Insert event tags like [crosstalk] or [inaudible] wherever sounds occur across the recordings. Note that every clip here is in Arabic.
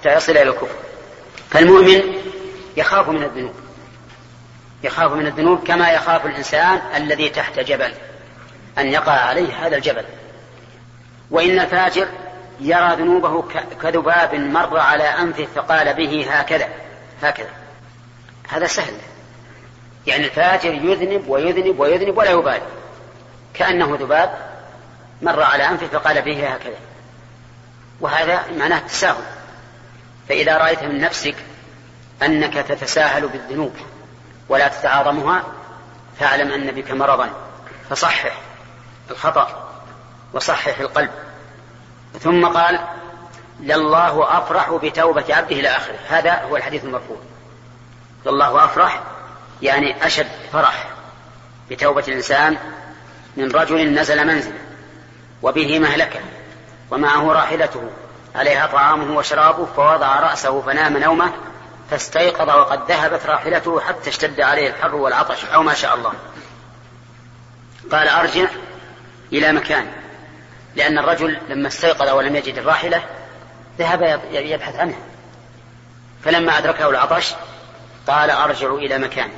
حتى يصل إلى الكفر. فالمؤمن يخاف من الذنوب. يخاف من الذنوب كما يخاف الإنسان الذي تحت جبل أن يقع عليه هذا الجبل. وإن الفاجر يرى ذنوبه كذباب مر على أنفه فقال به هكذا هكذا. هذا سهل. يعني الفاجر يذنب ويذنب ويذنب ولا يبالي. كأنه ذباب مر على أنفه فقال به هكذا. وهذا معناه التساهل. فإذا رأيت من نفسك أنك تتساهل بالذنوب ولا تتعاظمها فاعلم أن بك مرضا. فصحح الخطأ وصحح القلب. ثم قال لله أفرح بتوبة عبده إلى آخره. هذا هو الحديث المرفوع. لله أفرح يعني أشد فرح بتوبة الإنسان من رجل نزل منزلا وبه مهلكة ومعه راحلته عليها طعامه وشرابه فوضع رأسه فنام نومه فاستيقظ وقد ذهبت راحلته حتى اشتد عليه الحر والعطش. أو ما شاء الله. قال أرجع إلى مكان. لأن الرجل لما استيقظ ولم يجد الراحلة ذهب يبحث عنها فلما أدركه العطش قال أرجع إلى مكان.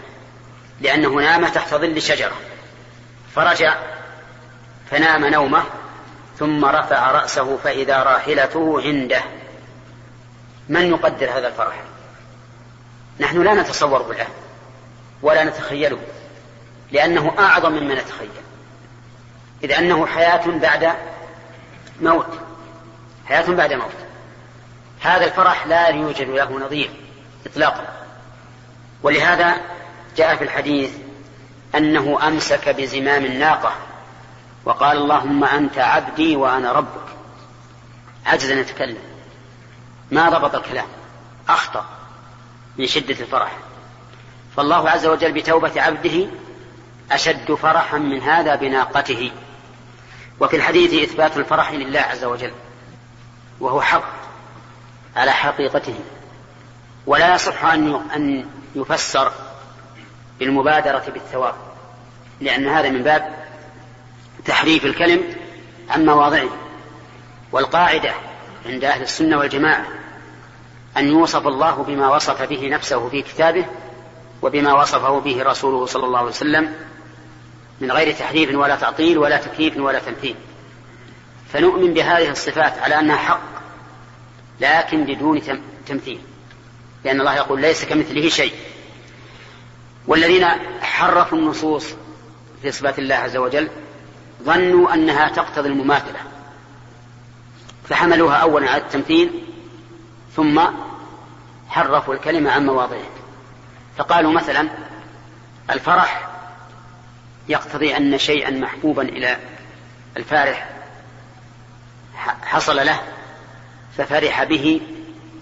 لأنه نام تحت ظل شجرة. فرجع فنام نومه ثم رفع رأسه فإذا راحلته عنده. من يقدر هذا الفرح؟ نحن لا نتصور بالله ولا نتخيله لأنه أعظم مما نتخيل. إذ أنه حياة بعد موت حياة بعد موت. هذا الفرح لا يوجد له نظير إطلاقا. ولهذا جاء في الحديث أنه أمسك بزمام الناقة. وقال اللهم أنت عبدي وأنا ربك. عجز أن يتكلم. ما ضبط الكلام. أخطأ من شدة الفرح. فالله عز وجل بتوبة عبده أشد فرحا من هذا بناقته. وفي الحديث إثبات الفرح لله عز وجل. وهو حق على حقيقته. ولا يصح أن يفسر بالمبادرة بالثواب. لأن هذا من باب تحريف الكلم عن مواضعه والقاعدة عند أهل السنة والجماعة أن يوصف الله بما وصف به نفسه في كتابه وبما وصفه به رسوله صلى الله عليه وسلم من غير تحريف ولا تعطيل ولا تكييف ولا تمثيل فنؤمن بهذه الصفات على أنها حق لكن بدون تمثيل. لأن الله يقول ليس كمثله شيء. والذين حرفوا النصوص في صفات الله عز وجل ظنوا أنها تقتضي المماثلة. فحملوها أولا على التمثيل ثم حرفوا الكلمة عن مواضعه فقالوا مثلا الفرح يقتضي أن شيئا محبوبا إلى الفارح حصل له ففرح به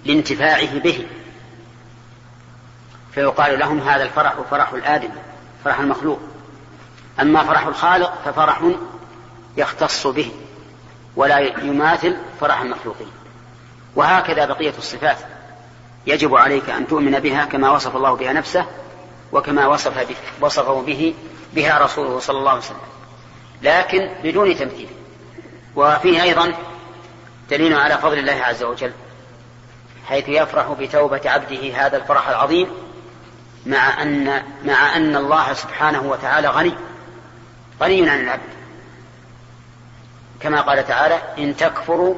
لانتفاعه به. فيقال لهم هذا الفرح فرح الآدم فرح المخلوق. أما فرح الخالق ففرح يختص به ولا يماثل فرح المخلوقين. وهكذا بقية الصفات. يجب عليك أن تؤمن بها كما وصف الله بها نفسه وكما وصف به وصفه به بها رسوله صلى الله عليه وسلم. لكن بدون تمثيل. وفيه أيضا دليل على فضل الله عز وجل حيث يفرح بتوبة عبده هذا الفرح العظيم مع أن مع أن الله سبحانه وتعالى غني. غني عن العبد. كما قال تعالى إن تكفروا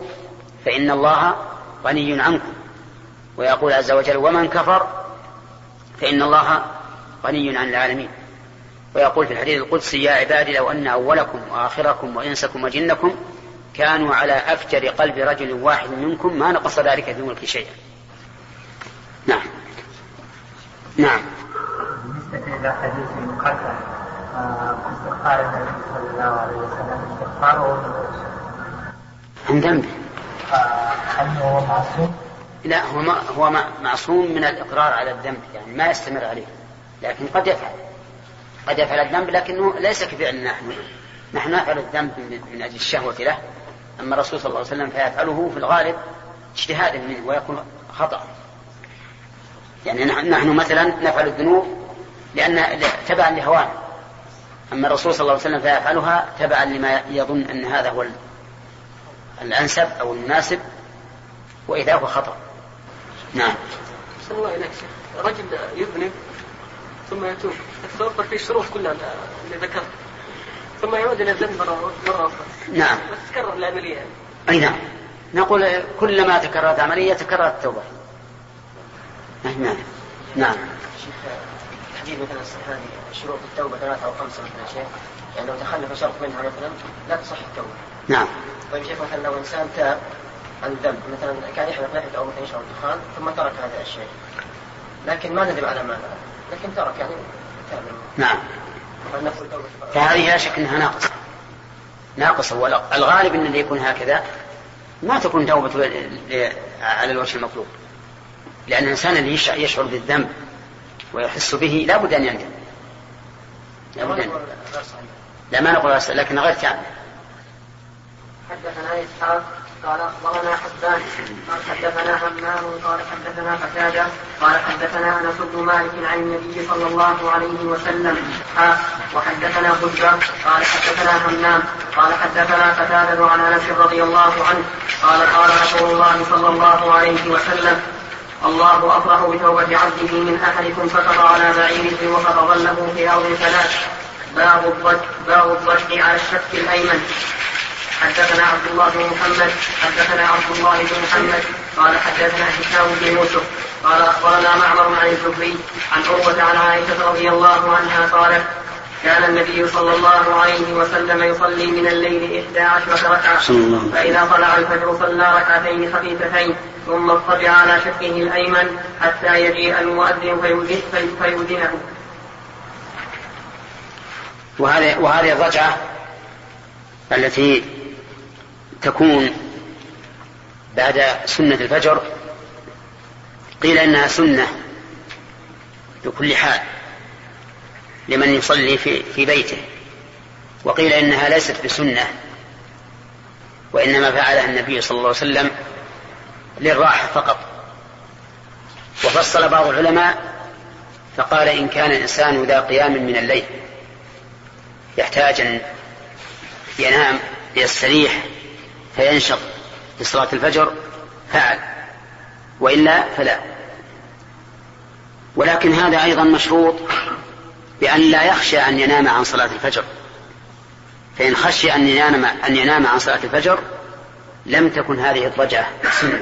فإن الله غني عنكم. ويقول عز وجل ومن كفر فإن الله غني عن العالمين. ويقول في الحديث القدسي يا عبادي لو أن أولكم وآخركم وإنسكم وجنكم كانوا على أفجر قلب رجل واحد منكم ما نقص ذلك في ملك شيئا. نعم. نعم. بالنسبة إلى حديث المقدم استغفار النبي صلى الله عليه وسلم استغفاره عن ذنبه. هل هو معصوم؟ لا هو ما هو معصوم من الإقرار على الذنب يعني ما يستمر عليه لكن قد يفعل. قد يفعل الذنب لكنه ليس كفعلنا نحن. نحن نفعل الذنب من أجل الشهوة له. أما الرسول صلى الله عليه وسلم فيفعله في الغالب اجتهادا منه ويكون خطأ. يعني نحن مثلا نفعل الذنوب لأن تبعا لهوانا أما الرسول صلى الله عليه وسلم فيفعلها تبعا لما يظن أن هذا هو الأنسب أو المناسب وإذا هو خطأ. نعم. صلى الله عليك شيخ. رجل يذنب ثم يتوب. تتوفر فيه الشروط كلها اللي ذكرت. ثم يعود إلى الذنب مرة أخرى. نعم. بس تكرر العملية. يعني. أي نعم. نقول كلما تكررت عمليه تكررت التوبة. نعم. نعم. تحديد مثلا هذه شروط التوبة ثلاثة أو خمسة مثلا شيخ يعني لو تخلف شرط منها مثلا لا تصح التوبة. نعم. طيب شيخ مثلا لو إنسان تاب عن الذنب مثلا كان يحلق لحيته أو مثلا يشرب الدخان ثم ترك هذا الشيء. لكن ما ندم على ما لكن ترك يعني تاب نعم. فهذه لا شك إنها ناقصة. ناقصة والغالب إن اللي يكون هكذا ما تكون توبة على الوجه المطلوب لأن الإنسان اللي يشعر بالذنب ويحس به لا بد أن يندم لا بد أن لا ما نقول لكن غير كامل. حدثنا إسحاق قال أخبرنا حبان قال حدثنا همام قال حدثنا قتادة قال حدثنا أنس بن مالك عن النبي صلى الله عليه وسلم. ها وحدثنا حجه قال حدثنا همام قال حدثنا قتادة عن أنس رضي الله عنه قال قال رسول الله صلى الله عليه وسلم الله أفرح بتوبة عبده من أحدكم سقط على بعيره وقد ظله في أرض ثلاث باب الضج باب الضج على الشك الأيمن. حدثنا عبد الله بن محمد حدثنا عبد الله بن محمد. قال حدثنا هشام بن يوسف. قال أخبرنا معمر عن الزهري عن عروة عن عائشة رضي الله عنها قالت كان النبي صلى الله عليه وسلم يصلي من الليل إحدى عشرة ركعة. فإذا طلع الفجر صلى ركعتين خفيفتين. ثم اضطجع على شقه الأيمن حتى يجيء المؤذن فيؤذنه وهذه وهذه الرجعة التي تكون بعد سنة الفجر قيل إنها سنة بكل حال لمن يصلي في, في بيته وقيل إنها ليست بسنة وإنما فعلها النبي صلى الله عليه وسلم للراحة فقط. وفصل بعض العلماء فقال إن كان الإنسان ذا قيام من الليل يحتاج أن ينام يستريح فينشط في صلاة الفجر فعل. وإلا فلا. ولكن هذا أيضا مشروط بأن لا يخشى أن ينام عن صلاة الفجر. فإن خشي أن ينام أن ينام عن صلاة الفجر لم تكن هذه الضجعة سنة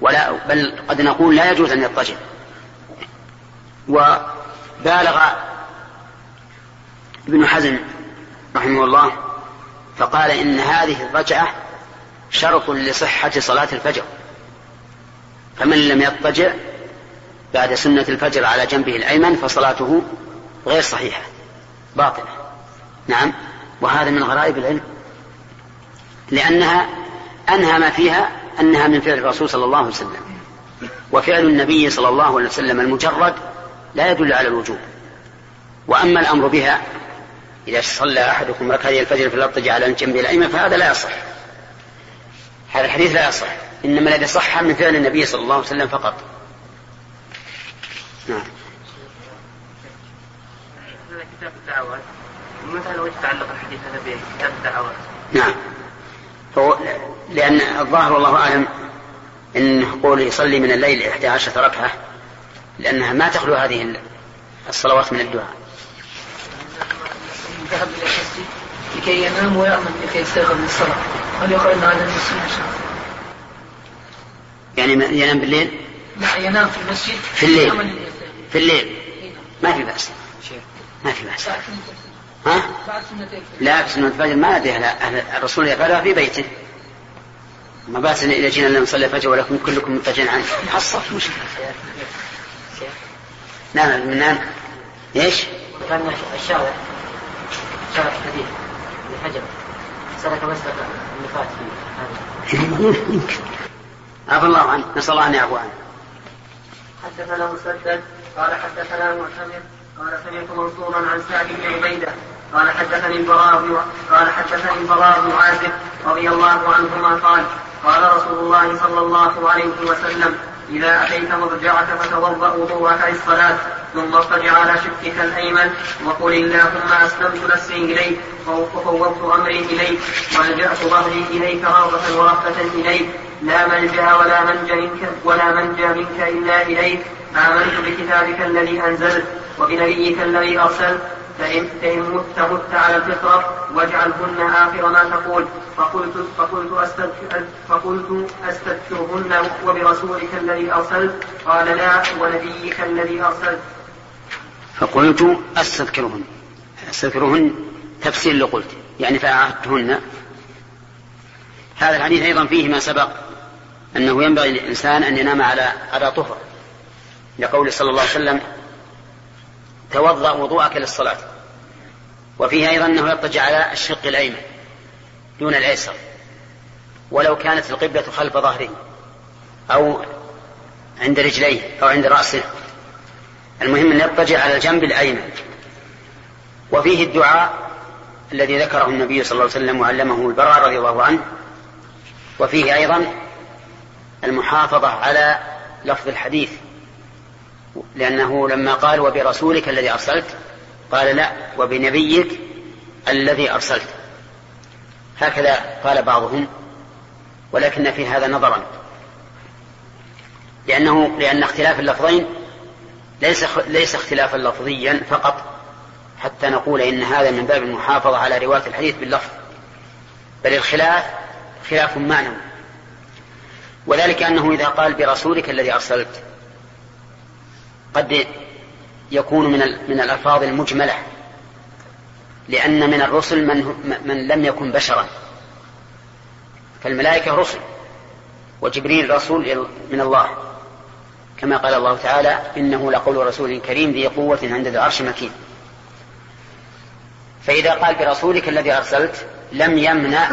ولا بل قد نقول لا يجوز أن يضطجع. وبالغ ابن حزم رحمه الله فقال إن هذه الضجعة شرط لصحة صلاة الفجر. فمن لم يضطجع بعد سنة الفجر على جنبه الأيمن فصلاته غير صحيحة باطلة. نعم وهذا من غرائب العلم. لأنها أنهى ما فيها أنها من فعل الرسول صلى الله عليه وسلم. وفعل النبي صلى الله عليه وسلم المجرد لا يدل على الوجوب. وأما الأمر بها إذا صلى أحدكم ركعتي الفجر في الأرض على جنبه الأيمن فهذا لا يصح. هذا الحديث لا يصح. إنما الذي صح من فعل النبي صلى الله عليه وسلم فقط. نعم. كتاب الدعوات. مثلا لو يتعلق الحديث هذا بكتاب الدعوات؟ نعم. فهو لأن الظاهر والله أعلم إن قول يصلي من الليل إحدى عشرة ركعة لأنها ما تخلو هذه الصلوات من الدعاء. ذهب إلى المسجد لكي ينام ويأمن لكي يستيقظ للصلاة هل يقال أن هذا المسجد؟ يعني ينام بالليل؟ لا ينام في المسجد في الليل. في الليل. ما في بأس. ما في بأس. ها؟ بعد سنة لا سنة الفجر ما أدري الرسول يفعلها في بيته. ما بأس إذا جينا نصلي الفجر ولكم كلكم مضطجعين عنه حصلت مشكلة نعم من نعم. إيش؟ كان الشارع. شرح حديث ابن حجر سلك مسلك في هذا يمكن عفى الله عنه نسأل الله أن يعفو عنه حدثنا مسدد. قال حدثنا معتمر قال سمعت منصورا عن سعد بن عبيدة. قال حدثني البراء بن قال حدثني البراء بن عازب رضي الله عنهما قال قال رسول الله صلى الله عليه وسلم إذا أتيت مضجعك فتوضأ وضوءك للصلاة ثم اضطجع على شقك الأيمن وقل اللهم أسلمت نفسي إليك وفوضت أمري إليك وألجأت ظهري إليك رغبة ورهبة إليك لا ملجأ ولا منجأ منك ولا منجأ منك إلا إليك آمنت بكتابك الذي أنزلت وبنبيك الذي أرسلت فإن, فإن مت مت على الفطرة واجعلهن آخر ما تقول. فقلت فقلت أستغفر فقلت أستغفرهن وبرسولك الذي أرسلت. قال لا ونبيك الذي أرسلت. فقلت أستذكرهن. أستذكرهن تفسير اللي قلت. يعني فأعهدتهن هذا الحديث أيضا فيه ما سبق أنه ينبغي للإنسان أن ينام على على طهر. لقول صلى الله عليه وسلم توضأ وضوءك للصلاة. وفيه أيضا أنه يضطجع على الشق الأيمن دون الأيسر. ولو كانت القبلة خلف ظهره أو عند رجليه أو عند رأسه. المهم أن يضطجع على الجنب الأيمن. وفيه الدعاء الذي ذكره النبي صلى الله عليه وسلم وعلمه البراء رضي الله عنه. وفيه أيضا المحافظة على لفظ الحديث لأنه لما قال وبرسولك الذي أرسلت قال لا وبنبيك الذي أرسلت. هكذا قال بعضهم ولكن في هذا نظرا. لأنه لأن اختلاف اللفظين ليس ليس اختلافا لفظيا فقط حتى نقول إن هذا من باب المحافظة على رواية الحديث باللفظ. بل الخلاف خلاف معنوي. وذلك أنه إذا قال برسولك الذي أرسلت قد يكون من من الألفاظ المجملة لأن من الرسل من, من لم يكن بشرا. فالملائكة رسل وجبريل رسول من الله. كما قال الله تعالى إنه لقول رسول كريم ذي قوة عند ذي العرش مكين. فإذا قال برسولك الذي أرسلت لم يمنع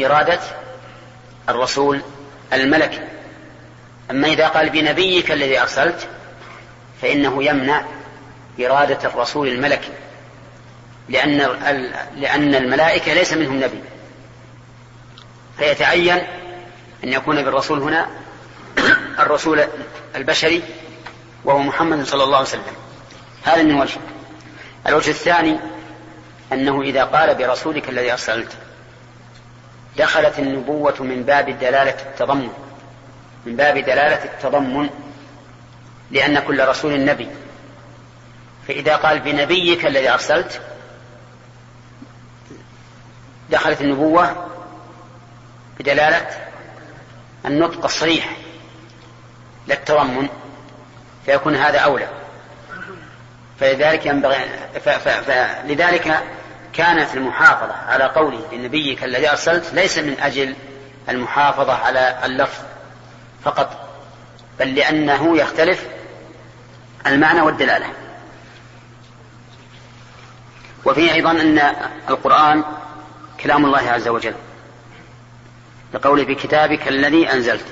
إرادة الرسول الملكي أما إذا قال بنبيك الذي أرسلت فإنه يمنع إرادة الرسول الملكي لأن لأن الملائكة ليس منهم نبي. فيتعين أن يكون بالرسول هنا الرسول البشري وهو محمد صلى الله عليه وسلم. هذا من وجه. الوجه الثاني أنه إذا قال برسولك الذي أرسلت دخلت النبوة من باب دلالة التضمن من باب دلالة التضمن لأن كل رسول نبي. فإذا قال بنبيك الذي أرسلت دخلت النبوة بدلالة النطق الصريح للتضمن فيكون هذا أولى. فلذلك ينبغي فلذلك كانت المحافظة على قوله لنبيك الذي أرسلت ليس من أجل المحافظة على اللفظ فقط بل لأنه يختلف المعنى والدلالة. وفيه أيضا أن القرآن كلام الله عز وجل. لقوله بكتابك الذي أنزلت.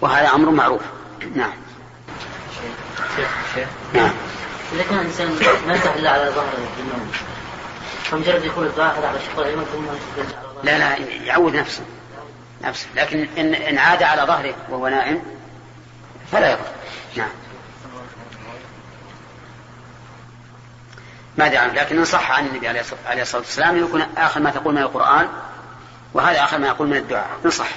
وهذا أمر معروف. نعم. شيخ شيخ نعم. إذا كان الإنسان ما يفتح إلا على ظهره في النوم فمجرد يكون الظاهر على شق الأيمن ثم لا لا يعود نفسه. نفسه. لكن إن, إن عاد على ظهره وهو نائم فلا يضر. نعم. ما أدري عنه لكن إن صح عن النبي عليه الصلاة والسلام يكون آخر ما تقول من القرآن وهذا آخر ما يقول من الدعاء. إن صح.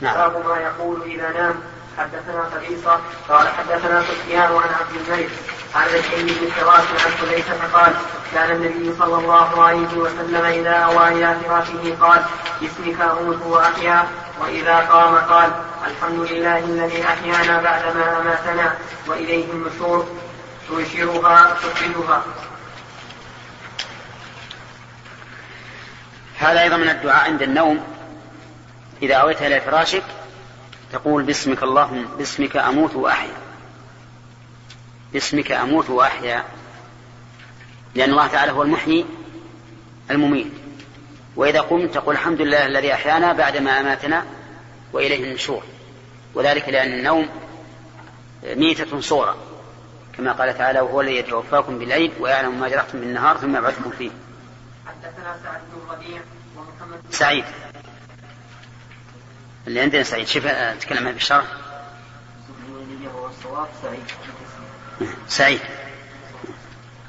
نعم. باب ما يقول إذا نام. حدثنا قبيصة قال حدثنا سفيان عن عبد الملك عن رجعي بن فراش عن حذيفة قال كان النبي صلى الله عليه وسلم إذا أوى إلى فراشه قال باسمك أموت وأحيا. وإذا قام قال الحمد لله الذي أحيانا بعدما أماتنا وإليه النشور. تنشرها تفسدها هذا أيضا من الدعاء عند النوم. إذا أويت إلى فراشك تقول باسمك اللهم باسمك أموت وأحيا. باسمك أموت وأحيا. لأن الله تعالى هو المحيي المميت. وإذا قمت تقول الحمد لله الذي أحيانا بعدما أماتنا وإليه النشور. وذلك لأن النوم ميتة صورة كما قال تعالى وهو الذي يتوفاكم بالليل ويعلم ما جرحتم بالنهار ثم يبعثكم فيه. حدثنا سعد بن ربيع ومحمد سعيد. اللي عندنا سعيد. شوف تكلم في الشرح سعيد.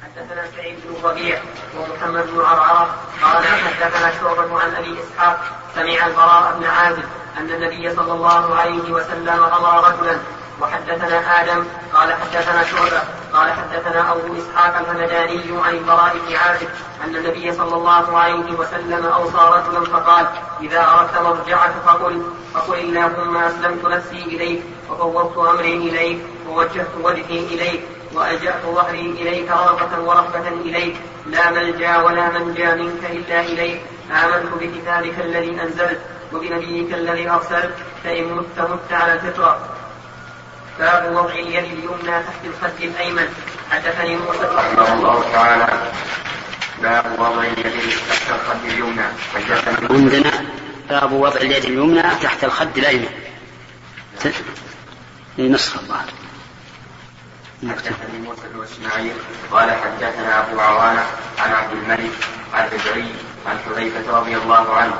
حدثنا سعيد بن ربيع ومحمد بن عرعرة قال حدثنا شعبة عن أبي إسحاق سمع البراء بن عازب أن النبي صلى الله عليه وسلم أمر رجلا وحدثنا آدم قال حدثنا شعبة قال حدثنا أبو إسحاق الهمداني عن البراء بن عازب أن النبي صلى الله عليه وسلم أوصى رجلا فقال إذا أردت مرجعك فقل فقل اللهم أسلمت نفسي إليك وفوضت أمري إليك ووجهت وجهي إليك وألجأت ظهري إليك رغبة ورهبة إليك لا ملجأ ولا منجأ منك إلا إليك آمنت بكتابك الذي أنزلت وبنبيك الذي أرسلت فإن مت مت على الفطرة باب وضع اليد اليمنى تحت الخد الأيمن. حدثني موسى رحمه الله تعالى. باب وضع اليد تحت الخد اليمنى. حدثني عندنا باب وضع اليد اليمنى تحت الخد الأيمن. نسخة الظاهر. حدثني موسى بن إسماعيل. قال حدثنا أبو عوانة عن عبد الملك عن البدري عن حذيفة رضي الله عنه.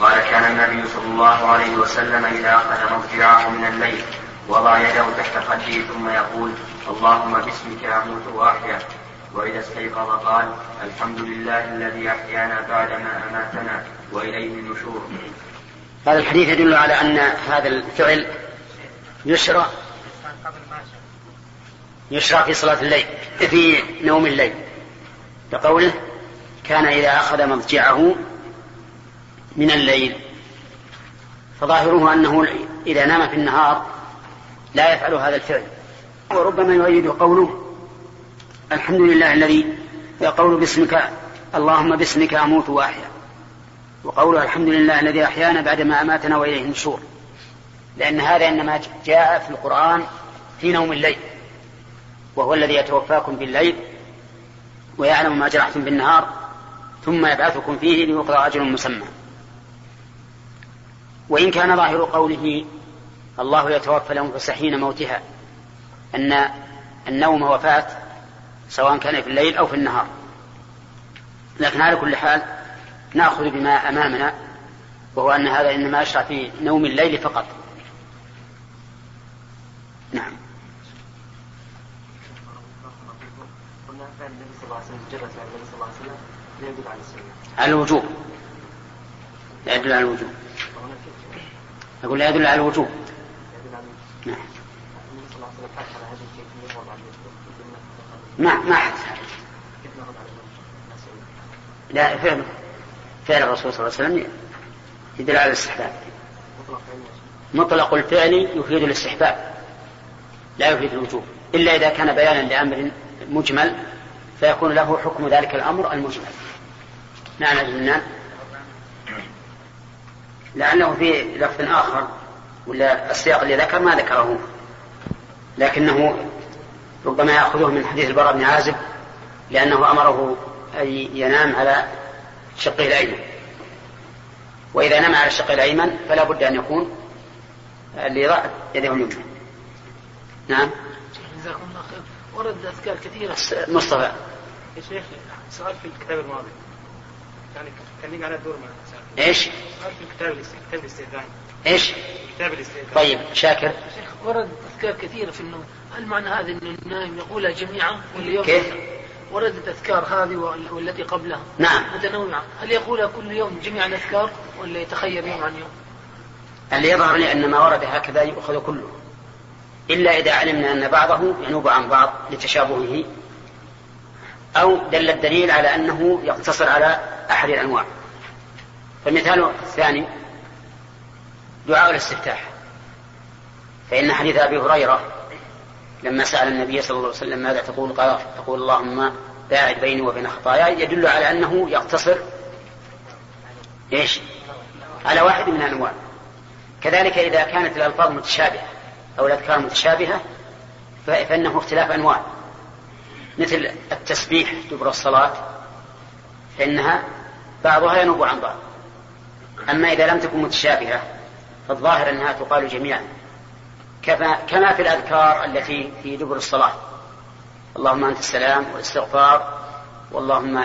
قال كان النبي صلى الله عليه وسلم إذا أخذ مضجعه من الليل وضع يده تحت خده ثم يقول اللهم باسمك أموت وأحيا. وإذا استيقظ قال الحمد لله الذي أحيانا بعدما أماتنا وإليه النشور. هذا الحديث يدل على أن هذا الفعل يشرع يشرع في صلاة الليل في نوم الليل. بقوله كان إذا أخذ مضجعه من الليل. فظاهره أنه إذا نام في النهار لا يفعل هذا الفعل. وربما يؤيد قوله الحمد لله الذي يقول باسمك اللهم باسمك أموت وأحيا. وقوله الحمد لله الذي أحيانا بعدما أماتنا وإليه النشور. لأن هذا إنما جاء في القرآن في نوم الليل. وهو الذي يتوفاكم بالليل ويعلم ما جرحتم بالنهار ثم يبعثكم فيه ليقضى أجل مسمى. وإن كان ظاهر قوله الله يتوفى الأنفس حين موتها. أن النوم وفاة سواء كان في الليل أو في النهار. لكن على كل حال نأخذ بما أمامنا وهو أن هذا إنما يشرع في نوم الليل فقط. نعم. على الوجوب. لا يدل على الوجوب. أقول لا يدل على الوجوب. ما ما حدث لا فعل فعل الرسول صلى الله عليه وسلم يدل على الاستحباب. مطلق الفعل يفيد الاستحباب لا يفيد الوجوب. إلا إذا كان بيانا لأمر مجمل فيكون له حكم ذلك الأمر المجمل. نعم الجنان لأنه في لفظ آخر ولا السياق اللي ذكر ما ذكره. لكنه ربما يأخذه من حديث البراء بن عازب لأنه أمره أن ينام على شقه الأيمن. وإذا نام على الشق الأيمن فلا بد أن يكون ليضع يده اليمنى. نعم. جزاكم الله خير. ورد أذكار كثيرة. مصطفى. يا شيخ سؤال في الكتاب الماضي. يعني كان يجي على الدور مع إيش؟ سؤال في الكتاب كتاب الاستئذان. إيش؟ كتاب الاستئذان. طيب شاكر. شيخ ورد أذكار كثيرة في النوم. هل معنى هذا أن النائم يقولها جميعا ولا يوم كيف؟ وردت أذكار هذه وال- والتي قبلها. نعم. متنوعة هل يقولها كل يوم جميع الأذكار ولا يتخير يوم عن يوم؟ اللي يظهر لي أن ما ورد هكذا يؤخذ كله. إلا إذا علمنا أن بعضه ينوب عن بعض لتشابهه أو دل الدليل على أنه يقتصر على أحد الأنواع. فالمثال الثاني دعاء الاستفتاح. فإن حديث أبي هريرة لما سأل النبي صلى الله عليه وسلم ماذا تقول؟ قال تقول اللهم باعد بيني وبين خطاياي يدل على أنه يقتصر إيش؟ على واحد من الأنواع. كذلك إذا كانت الألفاظ متشابهة أو الأذكار متشابهة فإنه اختلاف أنواع. مثل التسبيح دبر الصلاة فإنها بعضها ينوب عن بعض. أما إذا لم تكن متشابهة فالظاهر أنها تقال جميعا. كما في الأذكار التي في دبر الصلاة. اللهم أنت السلام والإستغفار واللهم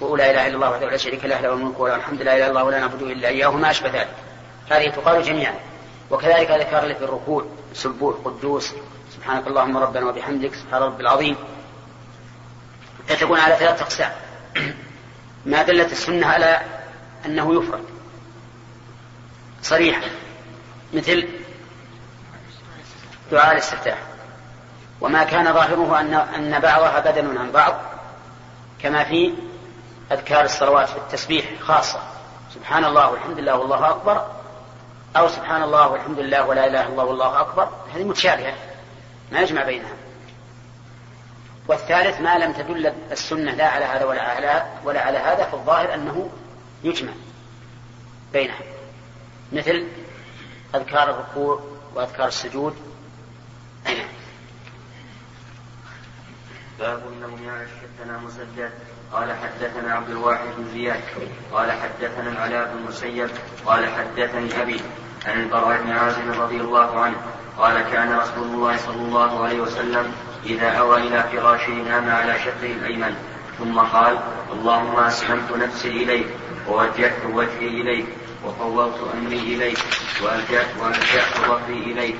ولا إله إلا الله وحده لا شريك له له الملك وله الحمد لا إله إلا الله ولا نعبد إلا إياه وما أشبه ذلك. هذه تقال جميعا. وكذلك الأذكار التي في الركوع سبوح قدوس سبحانك اللهم ربنا وبحمدك سبحان رب العظيم. فتكون على ثلاثة أقسام. ما دلت السنة على أنه يفرد. صريحا مثل دعاء الاستفتاح وما كان ظاهره أن أن بعضها بدل عن بعض كما في أذكار الصلوات في التسبيح خاصة. سبحان الله والحمد لله والله أكبر أو سبحان الله والحمد لله ولا إله إلا الله والله أكبر. هذه متشابهة ما يجمع بينها. والثالث ما لم تدل السنة لا على هذا ولا على ولا على هذا فالظاهر أنه يجمع بينها. مثل أذكار الركوع وأذكار السجود باب النوم على حدثنا مسدد. قال حدثنا عبد الواحد بن زياد. قال حدثنا العلاء بن المسيب. قال حدثني أبي عن البراء بن عازم رضي الله عنه. قال كان رسول الله صلى الله عليه وسلم إذا أوى إلى فراشه نام على شقه الأيمن. ثم قال اللهم أسلمت نفسي إليك ووجهت وجهي إليك وفوضت أمري إليك وألجأت ظهري إليك.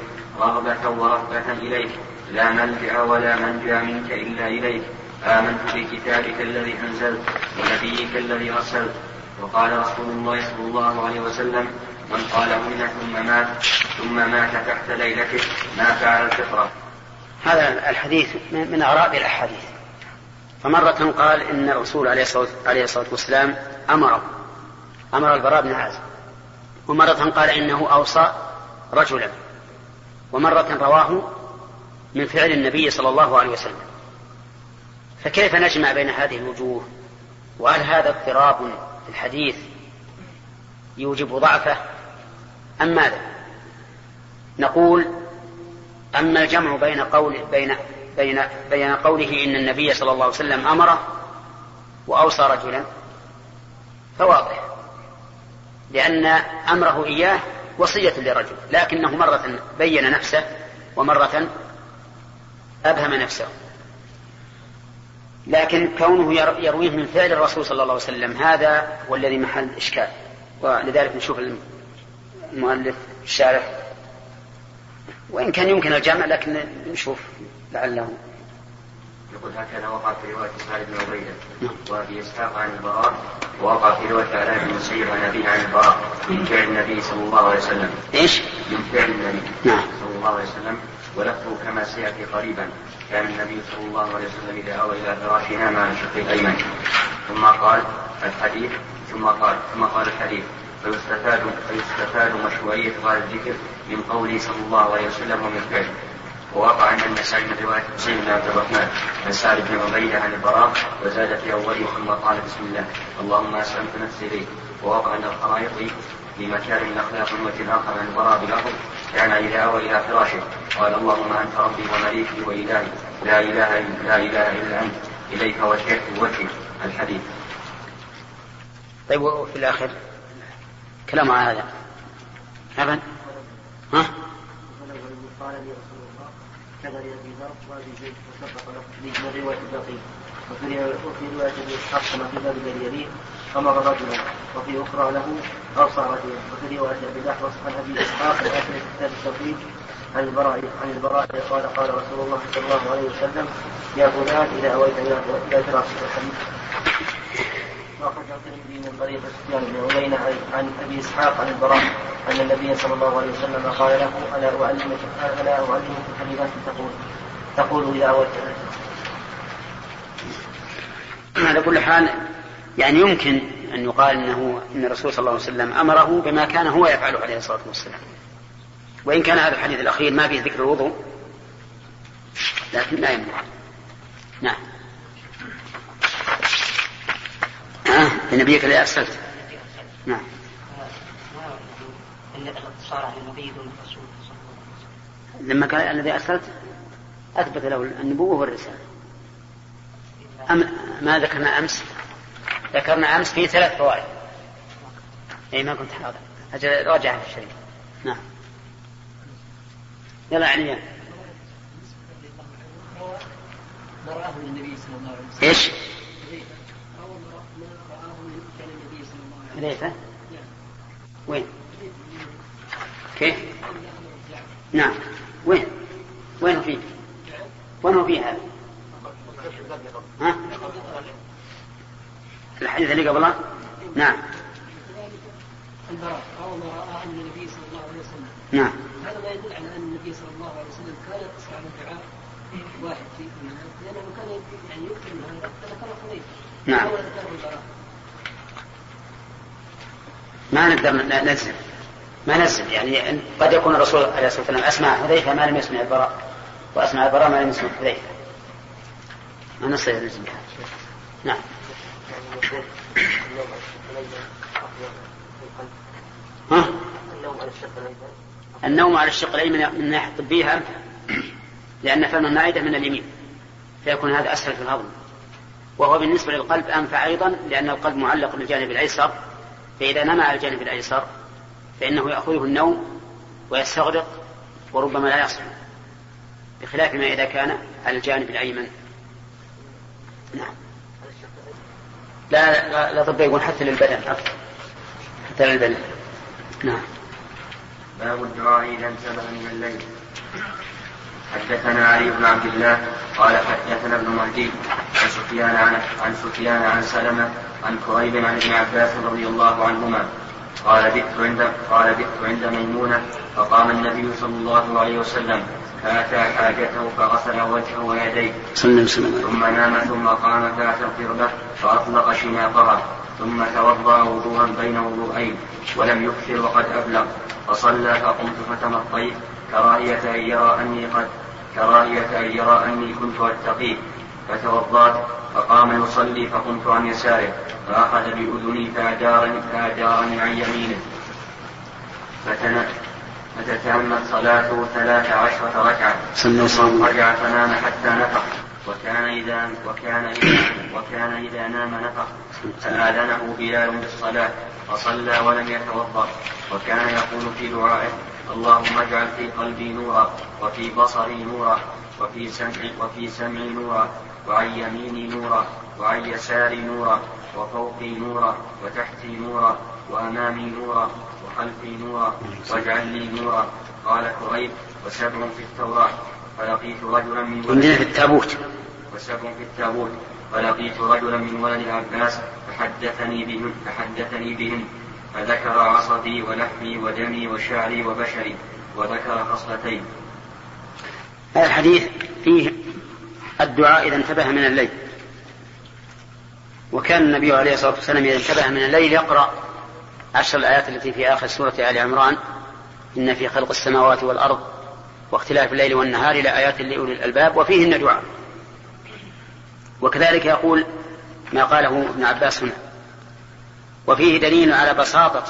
رغبة ورهبة إليك. لا ملجأ ولا منجأ منك إلا إليك. آمنت بكتابك الذي أنزلت ونبيك الذي أرسلت. وقال رسول الله صلى الله عليه وسلم من قالهن ثم مات ثم مات تحت ليلته ما فعل الفطرة. هذا الحديث من أغراب الأحاديث. فمرة قال إن الرسول عليه الصلاة, والسلام أمر أمر البراء بن عازب. ومرة قال إنه أوصى رجلا. ومرة رواه من فعل النبي صلى الله عليه وسلم. فكيف نجمع بين هذه الوجوه؟ وهل هذا اضطراب في الحديث يوجب ضعفه؟ أم ماذا؟ نقول أما الجمع بين قول بين بين بين قوله إن النبي صلى الله عليه وسلم أمره وأوصى رجلا فواضح. لأن أمره إياه وصية لرجل لكنه مرة بين نفسه ومرة أبهم نفسه. لكن كونه يرويه من فعل الرسول صلى الله عليه وسلم هذا هو الذي محل إشكال. ولذلك نشوف المؤلف الشارح. وإن كان يمكن الجمع لكن نشوف لعله يقول هكذا وقع في رواية سعد بن عبيدة وأبي إسحاق عن البراء. ووقع في رواية علاء بن المسيب عن أبيه عن البراء. من فعل النبي صلى الله عليه وسلم. إيش؟ من فعل النبي نعم. صلى الله عليه وسلم. ولفظه كما سيأتي قريبا. كان النبي صلى الله عليه وسلم إذا أوى إلى فراشه نام على شقه الأيمن. ثم قال الحديث ثم قال ثم قال الحديث. فيستفاد فيستفاد مشروعية هذا الذكر من قوله صلى الله عليه وسلم ومن فعله. ووقع عند النسائي من رواية حسين بن عبد الرحمن عن سعد بن عبيدة عن البراء وزاد في أوله ثم قال بسم الله. اللهم أسلمت نفسي إليك ووقع عند الخرائط في مكارم الأخلاق وجه آخر عن البراء بالأرض كان إذا أوى إلى فراشه. قال اللهم أنت ربي ومليكي وإلهي. لا إله إلا لا إله إلا أنت. إليك وجهت وجهي. الحديث. طيب وفي الآخر كلام على هذا. أبدا ها؟ قال لي رسول الله كذا لابي ذر وأبي زيد وسبق له من روايه الباقي وفي روايه أبي إسحاق كما في باب الذي يليه أمر رجلا وفي أخرى له اوصى رجلا. وفي رواية أبي الاحوص عن أبي إسحاق واخر كتاب التوحيد عن البراء عن البراء قال قال رسول الله صلى الله عليه وسلم يا فلان إذا أويت إلى فراشك الحديث. من طريق سفيان بن عيينة عن أبي إسحاق عن البراء أن النبي صلى الله عليه وسلم قال له ألا اعلمك ألا أعلمك كلمات تقول تقول اذا اويت على كل حال يعني يمكن أن يقال أنه أن الرسول صلى الله عليه وسلم أمره بما كان هو يفعله عليه الصلاة والسلام. وإن كان هذا الحديث الأخير ما فيه ذكر الوضوء لكن لا يمنع. نعم. لنبيك الذي أرسلت. نعم. الاقتصار على النبي دون الرسول لما قال الذي أرسلت أثبت له النبوة والرسالة. أم ما ذكرنا أمس؟ ذكرنا أمس في ثلاث فوائد. أي ما كنت حاضر. أجل راجع في الشريف نعم. يلا عنيان إيش؟ حذيفة وين؟ كيف؟ نعم وين؟ وين فيه؟ وين هو فيه هذا؟ ها؟ الحديث اللي قبله نعم البراء أو ما رأى أن النبي صلى الله عليه وسلم نعم هذا ما يدل على أن النبي صلى الله عليه وسلم كان يقصر على الدعاء واحد في لأنه كان يعني يكثر من هذا فذكر حذيفة نعم. ما نقدر ن- نجزم. ما نجزم. يعني قد يكون الرسول عليه الصلاة والسلام أسمع حذيفه ما لم يسمع البراء وأسمع البراء ما لم يسمع حذيفه ما نستطيع بهذا نعم. ها؟ النوم على الشق الأيمن من الناحيه الطبيه لأن فم المعده من اليمين. فيكون هذا أسهل في الهضم. وهو بالنسبة للقلب أنفع أيضا لأن القلب معلق بالجانب الأيسر. فإذا نام على الجانب الأيسر فإنه يأخذه النوم ويستغرق وربما لا يصل بخلاف ما إذا كان على الجانب الأيمن. نعم. لا لا, لا طب يقول حتى للبدن أكثر حتى للبدن. نعم. باب الدعاء إذا انتبه من الليل. حدثنا علي بن عبد الله قال حدثنا ابن مهدي عن سفيان عن عن سفيان عن سلمة عن كريب عن ابن عباس رضي الله عنهما. قال بت عند قال بت عند ميمونة فقام النبي صلى الله عليه وسلم. فأتى حاجته فغسل وجهه ويديه. ثم نام ثم قام فأتى القربة فأطلق شناقها. ثم توضأ وضوءا بين وضوءين ولم يكثر وقد أبلغ. فصلى فقمت فتمطيت. كراهية أن يرى أني قد كراهية أن يرى أني كنت أتقيه فتوضأت فقام يصلي فقمت عن يساره فأخذ بأذني فأدارني, فأدارني عن يمينه. فتتمت صلاته ثلاث عشرة ركعة. وسلم رجع فنام حتى نفخ. وكان إذا وكان إذا وكان إذا نام نفخ. فآذنه بلال بالصلاة فصلى ولم يتوضأ. وكان يقول في دعائه اللهم اجعل في قلبي نورا وفي بصري نورا وفي سمعي وفي سمعي نورا وعن يميني نورا وعن يساري نورا وفوقي نورا وتحتي نورا وأمامي نورا وخلفي نورا واجعل لي نورا. قال كريب وسبع في التوراة فلقيت رجلا من عندنا في التابوت. وسبع في التابوت فلقيت رجلا من ولد العباس فحدثني بهن فحدثني بهن فذكر عصبي ولحمي ودمي وشعري وبشري وذكر خصلتين. هذا الحديث فيه الدعاء إذا انتبه من الليل. وكان النبي عليه الصلاة والسلام إذا انتبه من الليل يقرأ عشر الآيات التي في آخر سورة آل عمران. إن في خلق السماوات والأرض واختلاف الليل والنهار لآيات لأولي الألباب وفيهن دعاء. وكذلك يقول ما قاله ابن عباس هنا. وفيه دليل على بساطة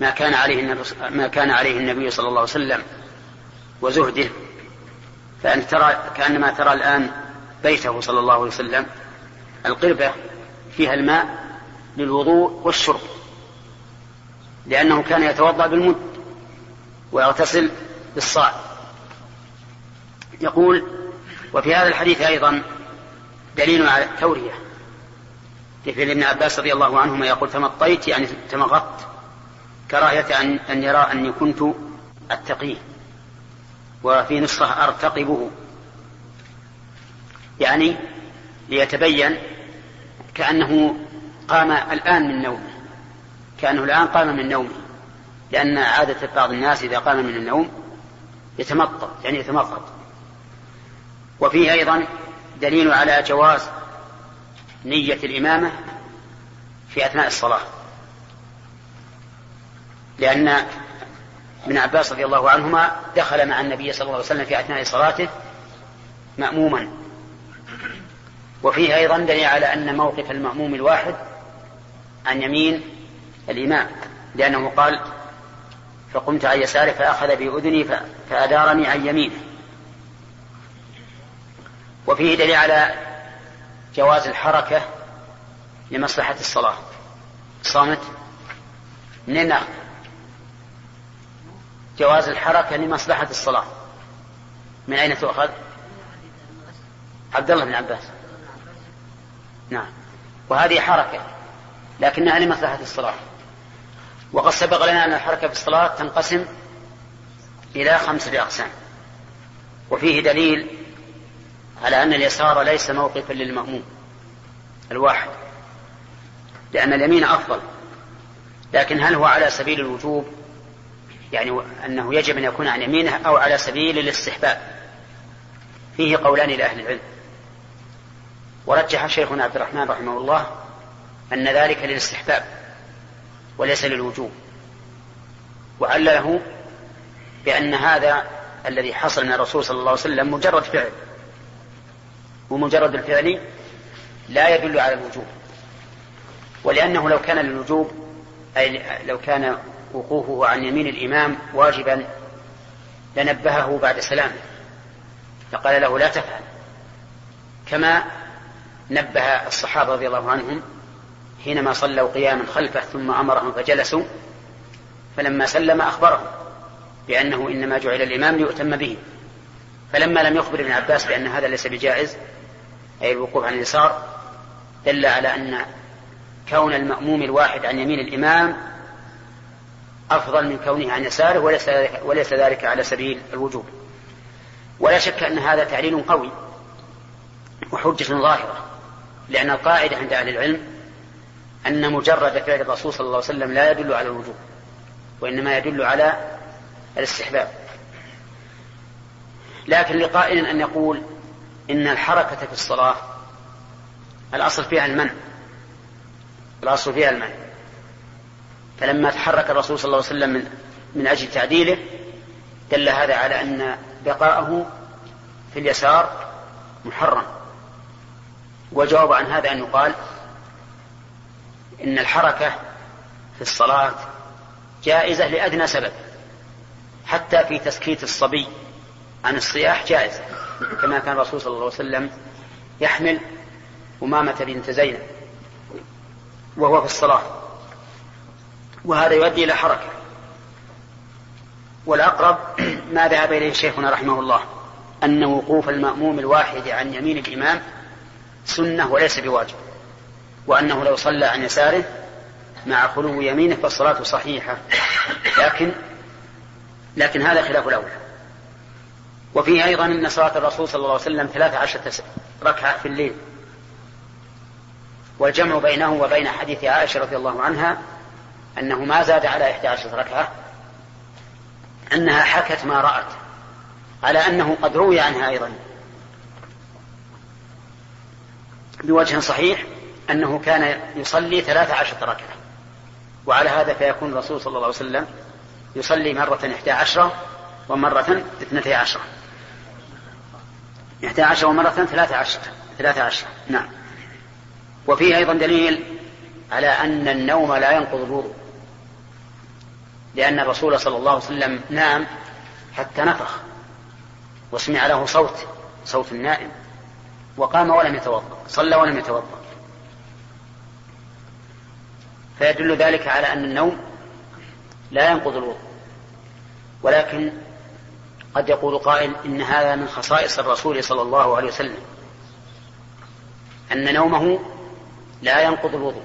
ما كان عليه النبي ما كان عليه النبي صلى الله عليه وسلم وزهده. فأنت ترى كأنما ترى الآن بيته صلى الله عليه وسلم. القربة فيها الماء للوضوء والشرب لأنه كان يتوضأ بالمد ويغتسل بالصاع. يقول وفي هذا الحديث أيضا دليل على التورية. لفعل ابن عباس رضي الله عنهما يقول تمطيت يعني تمغطت كراهية أن, أن يرى أني كنت أتقيه وفي نسخة أرتقبه. يعني ليتبين كأنه قام الآن من نومه كأنه الآن قام من نومه لأن عادة بعض الناس إذا قام من النوم يتمطط يعني يتمطط. وفيه أيضا دليل على جواز نية الإمامة في أثناء الصلاة. لأن ابن عباس رضي الله عنهما دخل مع النبي صلى الله عليه وسلم في أثناء صلاته مأموما. وفيه أيضا دليل على أن موقف المأموم الواحد عن يمين الإمام لأنه قال فقمت عن يساره فأخذ بأذني فأدارني عن يمينه. وفيه دليل على جواز الحركة لمصلحة الصلاة. صامت؟ منين جواز الحركة لمصلحة الصلاة. من أين تؤخذ؟ عبد الله بن عباس. نعم. وهذه حركة لكنها لمصلحة الصلاة. وقد سبق لنا أن الحركة في الصلاة تنقسم إلى خمسة أقسام. وفيه دليل على أن اليسار ليس موقفا للمأموم الواحد لأن اليمين أفضل لكن هل هو على سبيل الوجوب؟ يعني أنه يجب أن يكون عن يمينه أو على سبيل الاستحباب. فيه قولان لأهل العلم. ورجح شيخنا عبد الرحمن رحمه الله أن ذلك للاستحباب وليس للوجوب. وعلله بأن هذا الذي حصل من الرسول صلى الله عليه وسلم مجرد فعل. ومجرد الفعل لا يدل على الوجوب. ولأنه لو كان للوجوب أي لو كان وقوفه عن يمين الإمام واجبا لنبهه بعد سلامه. فقال له لا تفعل. كما نبه الصحابة رضي الله عنهم حينما صلوا قياما خلفه ثم أمرهم فجلسوا فلما سلم أخبرهم بأنه إنما جعل الإمام ليؤتم به. فلما لم يخبر ابن عباس بأن هذا ليس بجائز أي الوقوف عن اليسار دل على أن كون المأموم الواحد عن يمين الإمام أفضل من كونه عن يساره وليس, وليس ذلك على سبيل الوجوب. ولا شك أن هذا تعليل قوي وحجة ظاهرة لأن القاعدة عند أهل العلم أن مجرد فعل الرسول صلى الله عليه وسلم لا يدل على الوجوب وإنما يدل على الاستحباب. لكن لقائل أن يقول إن الحركة في الصلاة الأصل فيها المنع. الأصل فيها المنع. فلما تحرك الرسول صلى الله عليه وسلم من, من أجل تعديله دل هذا على أن بقاءه في اليسار محرم. وجواب عن هذا أن يقال إن الحركة في الصلاة جائزة لأدنى سبب. حتى في تسكيت الصبي عن الصياح جائزة. كما كان الرسول صلى الله عليه وسلم يحمل أمامة بنت زينب وهو في الصلاة. وهذا يؤدي إلى حركة. والأقرب ما ذهب إليه شيخنا رحمه الله أن وقوف المأموم الواحد عن يمين الإمام سنة وليس بواجب وأنه لو صلى عن يساره مع خلو يمينه فالصلاة صحيحة. لكن لكن هذا خلاف الأولى وفيه أيضا أن صلاة الرسول صلى الله عليه وسلم ثلاث عشرة ركعة في الليل. والجمع بينه وبين حديث عائشة رضي الله عنها أنه ما زاد على إحدى عشرة ركعة أنها حكت ما رأت على أنه قد روي عنها أيضا. بوجه صحيح أنه كان يصلي ثلاث عشرة ركعة وعلى هذا فيكون الرسول صلى الله عليه وسلم يصلي مرة إحدى عشرة ومرة اثنتي عشرة. إحدى عشرة ومرة ثلاثة عشرة ثلاثة عشرة نعم. وفيه أيضا دليل على أن النوم لا ينقض الوضوء. لأن الرسول صلى الله عليه وسلم نام حتى نفخ. وسمع له صوت صوت النائم. وقام ولم يتوضأ صلى ولم يتوضأ. فيدل ذلك على أن النوم لا ينقض الوضوء. ولكن قد يقول قائل إن هذا من خصائص الرسول صلى الله عليه وسلم. أن نومه لا ينقض الوضوء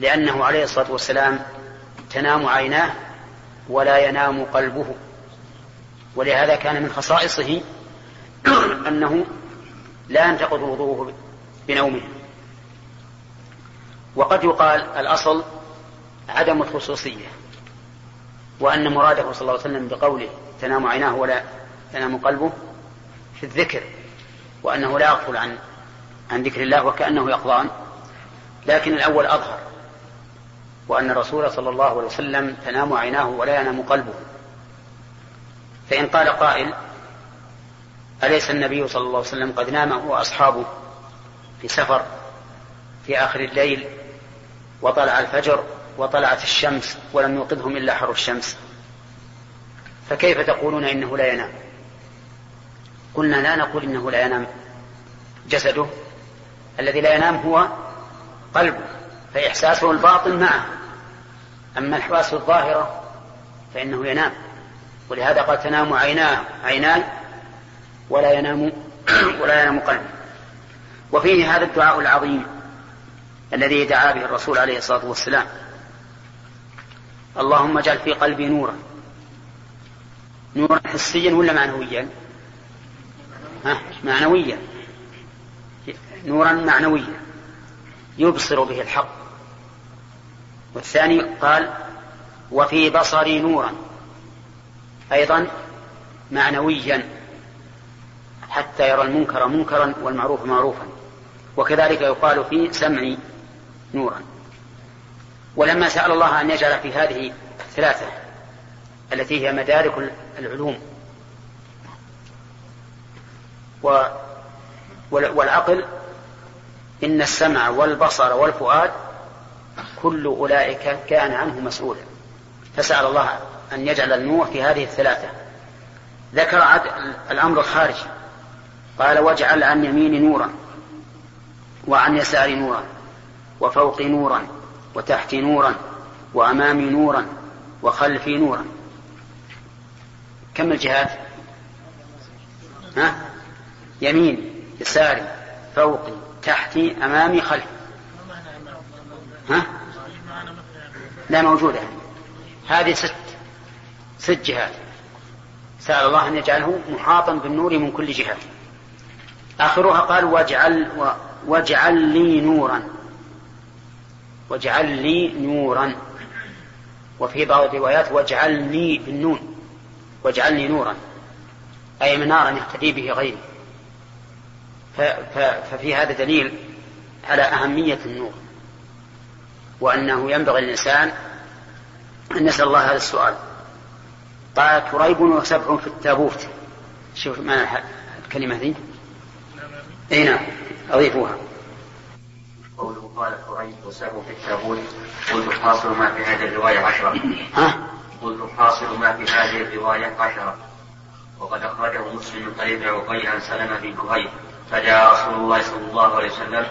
لأنه عليه الصلاة والسلام تنام عيناه ولا ينام قلبه. ولهذا كان من خصائصه [clears throat] أنه لا ينتقض وضوءه بنومه. وقد يقال الأصل عدم الخصوصية. وأن مراده صلى الله عليه وسلم بقوله تنام عيناه ولا ينام قلبه في الذكر وأنه لا يغفل عن عن ذكر الله وكأنه يقظان لكن الأول أظهر وأن الرسول صلى الله عليه وسلم تنام عيناه ولا ينام قلبه. فإن قال قائل أليس النبي صلى الله عليه وسلم قد نام هو في سفر في آخر الليل وطلع الفجر وطلعت الشمس ولم يوقظهم إلا حر الشمس. فكيف تقولون إنه لا ينام؟ قلنا لا نقول إنه لا ينام. جسده الذي لا ينام هو قلبه فإحساسه الباطن معه. أما الحواس الظاهرة فإنه ينام. ولهذا قال تنام عيناه عيناي ولا ينام [coughs] ولا ينام قلبه وفيه هذا الدعاء العظيم الذي دعا به الرسول عليه الصلاة والسلام. اللهم اجعل في قلبي نورا. نورا حسيا ولا معنويا؟ ها؟ معنويا. نورا معنويا. يبصر به الحق. والثاني قال وفي بصري نورا. أيضا معنويا. حتى يرى المنكر منكرا والمعروف معروفا. وكذلك يقال في سمعي نورا. ولما سأل الله أن يجعل في هذه الثلاثة التي هي مدارك العلوم و والعقل إن السمع والبصر والفؤاد كل أولئك كان عنه مسؤولا. فسأل الله أن يجعل النور في هذه الثلاثة. ذكر الأمر الخارجي. قال واجعل عن يميني نورا وعن يساري نورا وفوقي نورا وتحتي نورا وأمامي نورا وخلفي نورا. كم الجهات؟ ها؟ يمين يساري فوقي تحتي أمامي خلفي ها؟ لا موجودة. هذه ست ست جهات. سأل الله أن يجعله محاطا بالنور من كل جهة. آخرها قال واجعل واجعل لي نورا. واجعل لي نورا. وفي بعض الروايات واجعلني بالنون. واجعلني نورا. أي منارا يهتدي به غيري. ففي هذا دليل على أهمية النور. وأنه ينبغي للإنسان أن يسأل الله هذا السؤال. قال تريب وسبع في التابوت. شوف ما الكلمة ذي إي نعم. أضيفوها. قوله قال قريب وسبع في التابوت. قلت حاصل ما في هذه الرواية عشرة. ها؟ قلت حاصل ما في هذه الرواية عشرة. وقد أخرجه مسلم من طريق عقيل عن سلمة بن كهيل فجاء رسول الله صلى الله عليه وسلم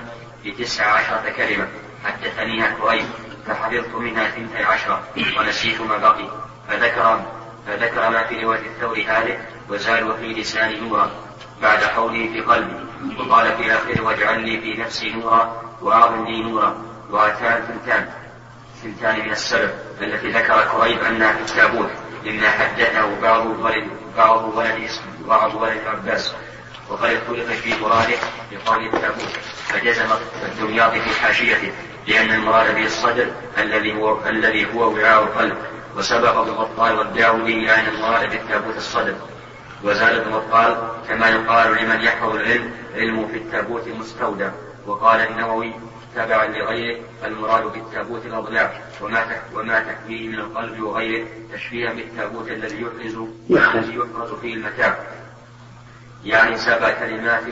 بتسع عشرة كلمة. حدثنيها كريم فحفظت منها اثنتي عشرة. ونسيت ما بقي. فذكر فذكر ما في رواية الثور هذه. وزال وفي لساني نورا. بعد قوله في قلبي. وقال في آخره واجعل لي في نفسي نورا لي نورا. وأتان ثنتان ثنتان من السبب التي ذكر كريب أنها في التابوت مما حدثه بعض ولد بعض ولد بعض ولد عباس. وقد اختلف في مراده بقول التابوت فجزم الدمياطي في حاشيته لأن المراد به الصدر الذي هو الذي هو وعاء القلب. وسبق ابن بطال والداودي إلى أن المراد بالتابوت الصدر. وزاد ابن بطال كما يقال لمن يحفظ العلم علمه في التابوت مستودع. وقال النووي تبعا لغيره المراد بالتابوت الأضلاع وما وما تحويه من القلب وغيره تشبيها بالتابوت الذي يحرز. الذي يحرز فيه المتاع. يعني سبع كلمات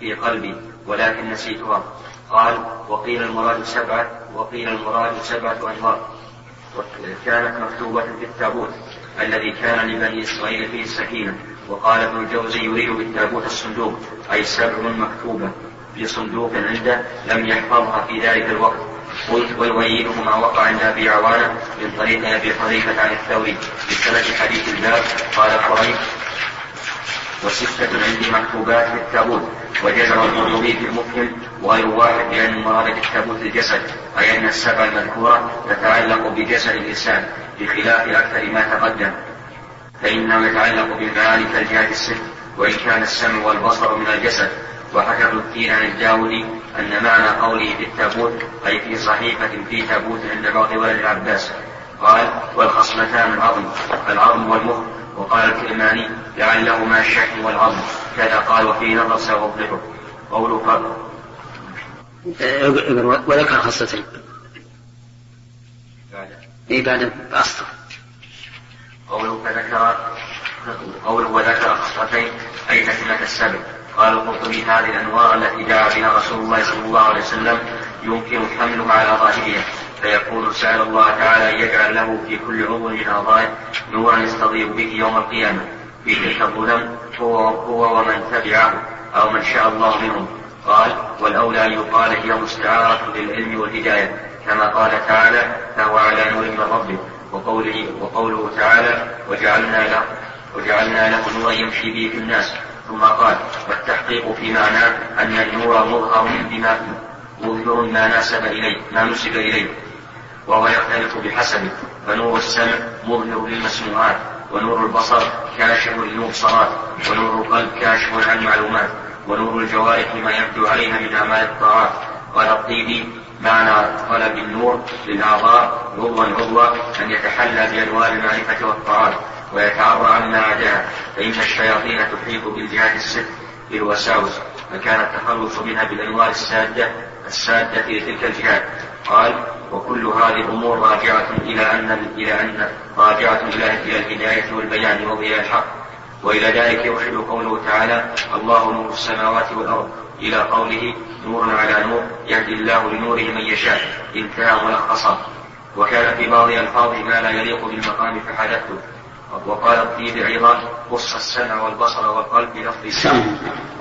في قلبي ولكن نسيتها. قال وقيل المراد سبعة وقيل المراد سبعة أنوار. كانت مكتوبة في التابوت الذي كان لبني إسرائيل فيه السكينة. وقال ابن الجوزي يريد بالتابوت الصندوق أي سبع مكتوبة في صندوق عنده لم يحفظها في ذلك الوقت. قلت ويؤيده ما وقع عند أبي عوانة من طريق أبي حذيفة عن الثوري بسند حديث الباب قال قريب وستة عندي مكتوبات في التابوت وجزم القرطبي في المفهم وغير واحد بأن المراد بالتابوت الجسد أي أن السبع المذكورة تتعلق بجسد الإنسان بخلاف أكثر ما تقدم. فإنه يتعلق بالمعاني كالجهات الست وإن كان السمع والبصر من الجسد. وحكى ابن التين عن الداودي أن معنى قوله في التابوت أي في صحيفة في تابوت عند بعض ولد العباس. قال والخصلتان العظم العظم والمخ. وقال الكرماني لعلهما الشحم والعظم. كذا قال وفي نظر سأوضحه قوله قبل وذكر خصلتين اي بعد اسطر قوله فذكر قوله وذكر خصلتين أي تكمله السبب؟ قال القرطبي هذه الأنوار التي جاء بها رسول الله صلى الله عليه وسلم يمكن حملها على ظاهرها. فيكون سأل الله تعالى أن يجعل له في كل عضو من أعضائه نورا يستضيء به يوم القيامة. في تلك الظلم هو, هو ومن تبعه أو من شاء الله منهم. قال والأولى أن يقال هي مستعارة للعلم والهداية كما قال تعالى فهو على نور من ربه؟ وقوله, وقوله تعالى وجعلنا له وجعلنا له نورا يمشي به في الناس. ثم قال والتحقيق في معناه أن النور مظهر بما مظهر ما ناسب إليه ما نسب إليه. وهو يختلف بحسبه فنور السمع مظهر للمسموعات. ونور البصر كاشف للنور المبصرات ونور القلب كاشف عن المعلومات. ونور الجوارح ما يبدو عليها من أعمال الطاعات. قال الطيبي معنى طلب النور للأعضاء عضوا عضوا أن يتحلى بأنوار المعرفة والطاعات ويتعرى عما عداها فإن الشياطين تحيط بالجهات الست بالوساوس فكان التخلص منها بالأنوار السادة السادة لتلك الجهات قال وكل هذه الأمور راجعة إلى أن إلى أن راجعة إلى إلى الهداية والبيان وإلى الحق. وإلى ذلك يرشد قوله تعالى الله نور السماوات والأرض. إلى قوله نور على نور يهدي الله لنوره من يشاء انتهى ملخصا وكان في بعض ألفاظه ما لا يليق بالمقام فحدثته. وقال الطيب أيضا قص السمع والبصر والقلب بلفظ السمع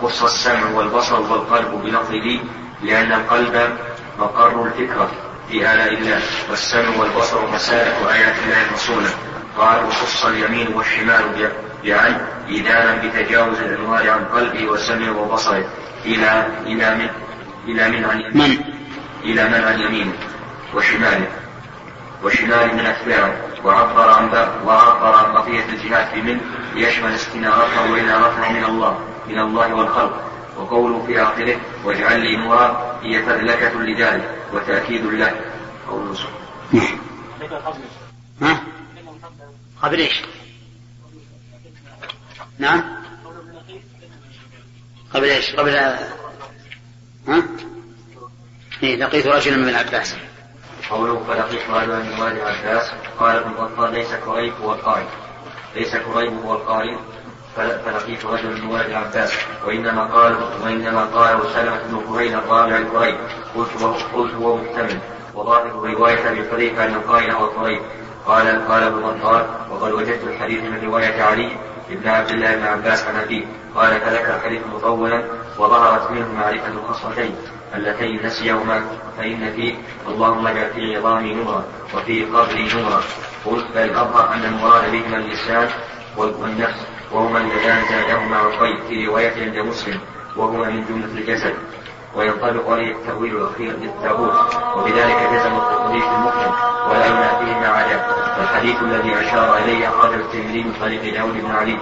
قص السمع والبصر والقلب بلفظ لي لأن القلب مقر الفكرة في آلاء الله والسمع والبصر مسالك آيات الله المصونة قال وقص اليمين والشمال بأن إدانا بتجاوز الأنوار عن قلبه وسمعه وبصره إلى إلى من إلى من عن يمينه إلى من عن يمينه وشماله وشمال من أتباعه. وعبر عن وعبر عن بقية الجهات بمن ليشمل استنارته وإنارته من الله من الله والخلق. وقوله في آخره واجعل لي نورا هي فذلكة لذلك وتأكيد له. قوله ها؟ قبل إيش؟ نعم. قبل إيش؟ قبل ها؟ إيه لقيت رجلا من العباس. قوله فلقيت رجلا من والد عباس. قال ابن بطال ليس كريب هو القارئ ليس كريب هو القارئ فلقيت رجلا من والد عباس. وإنما قال وإنما قال سلمة بن كريب الرابع الكريب. قلت قلت هو محتمل وظاهر رواية ابي حذيفة ان القائل هو كريب قال قال ابن بطال وقد وجدت الحديث من رواية علي. بن عبد الله بن عباس عن أبيه قال فذكر الحديث مطولا وظهرت منه معرفة الخصلتين اللتين نسيهما فإن فيه اللهم اجعل في عظامي نورا وفي قبري نورا. قلت بل أظهر أن المراد بهما اللسان والنفس وهما اللذان زادهما عقيل في رواية عند مسلم وهما من جملة الجسد. وينطبق عليه التأويل الأخير للتابوت وبذلك جزم التقديس المفهم ولا ينافيه ما عدا الحديث الذي أشار إليه أخرجه الترمذي من طريق داود بن علي.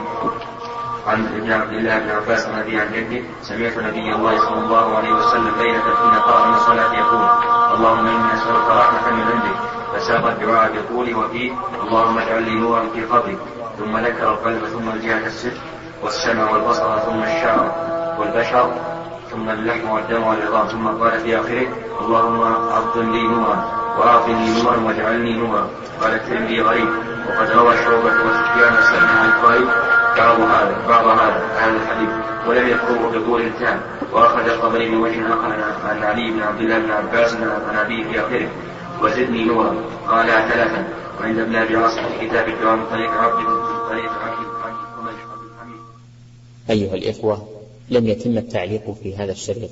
عن ابن عبد الله بن عباس عن ابي عن جده سمعت نبي الله صلى الله عليه وسلم ليله حين من الصلاه يقول اللهم اني اسالك رحمة من عندك. فساق الدعاء بطول وفيه اللهم اجعل لي نورا في قبري ثم ذكر القلب ثم الجهه الست والسمع والبصر ثم الشعر والبشر ثم اللحم والدم والعظام ثم قال في آخره اللهم أفضل لي نورا. واعطني نورا واجعلني نورا. قال الترمذي غريب. وقد روى شعبة وسفيان سلم عن قائل بعض هذا بعض هذا هذا الحديث. ولم يذكره بطول تام. وأخرج الطبري من وجه آخر عن علي بن عبد الله بن عباس عن أبيه في آخره. وزدني نورا. قال ثلاثا. وعند ابن أبي عاصم في كتاب الدعاء من طريق عبد طريق أيها الإخوة لم يتم التعليق في هذا الشريط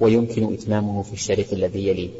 ويمكن إتمامه في الشريط الذي يليه.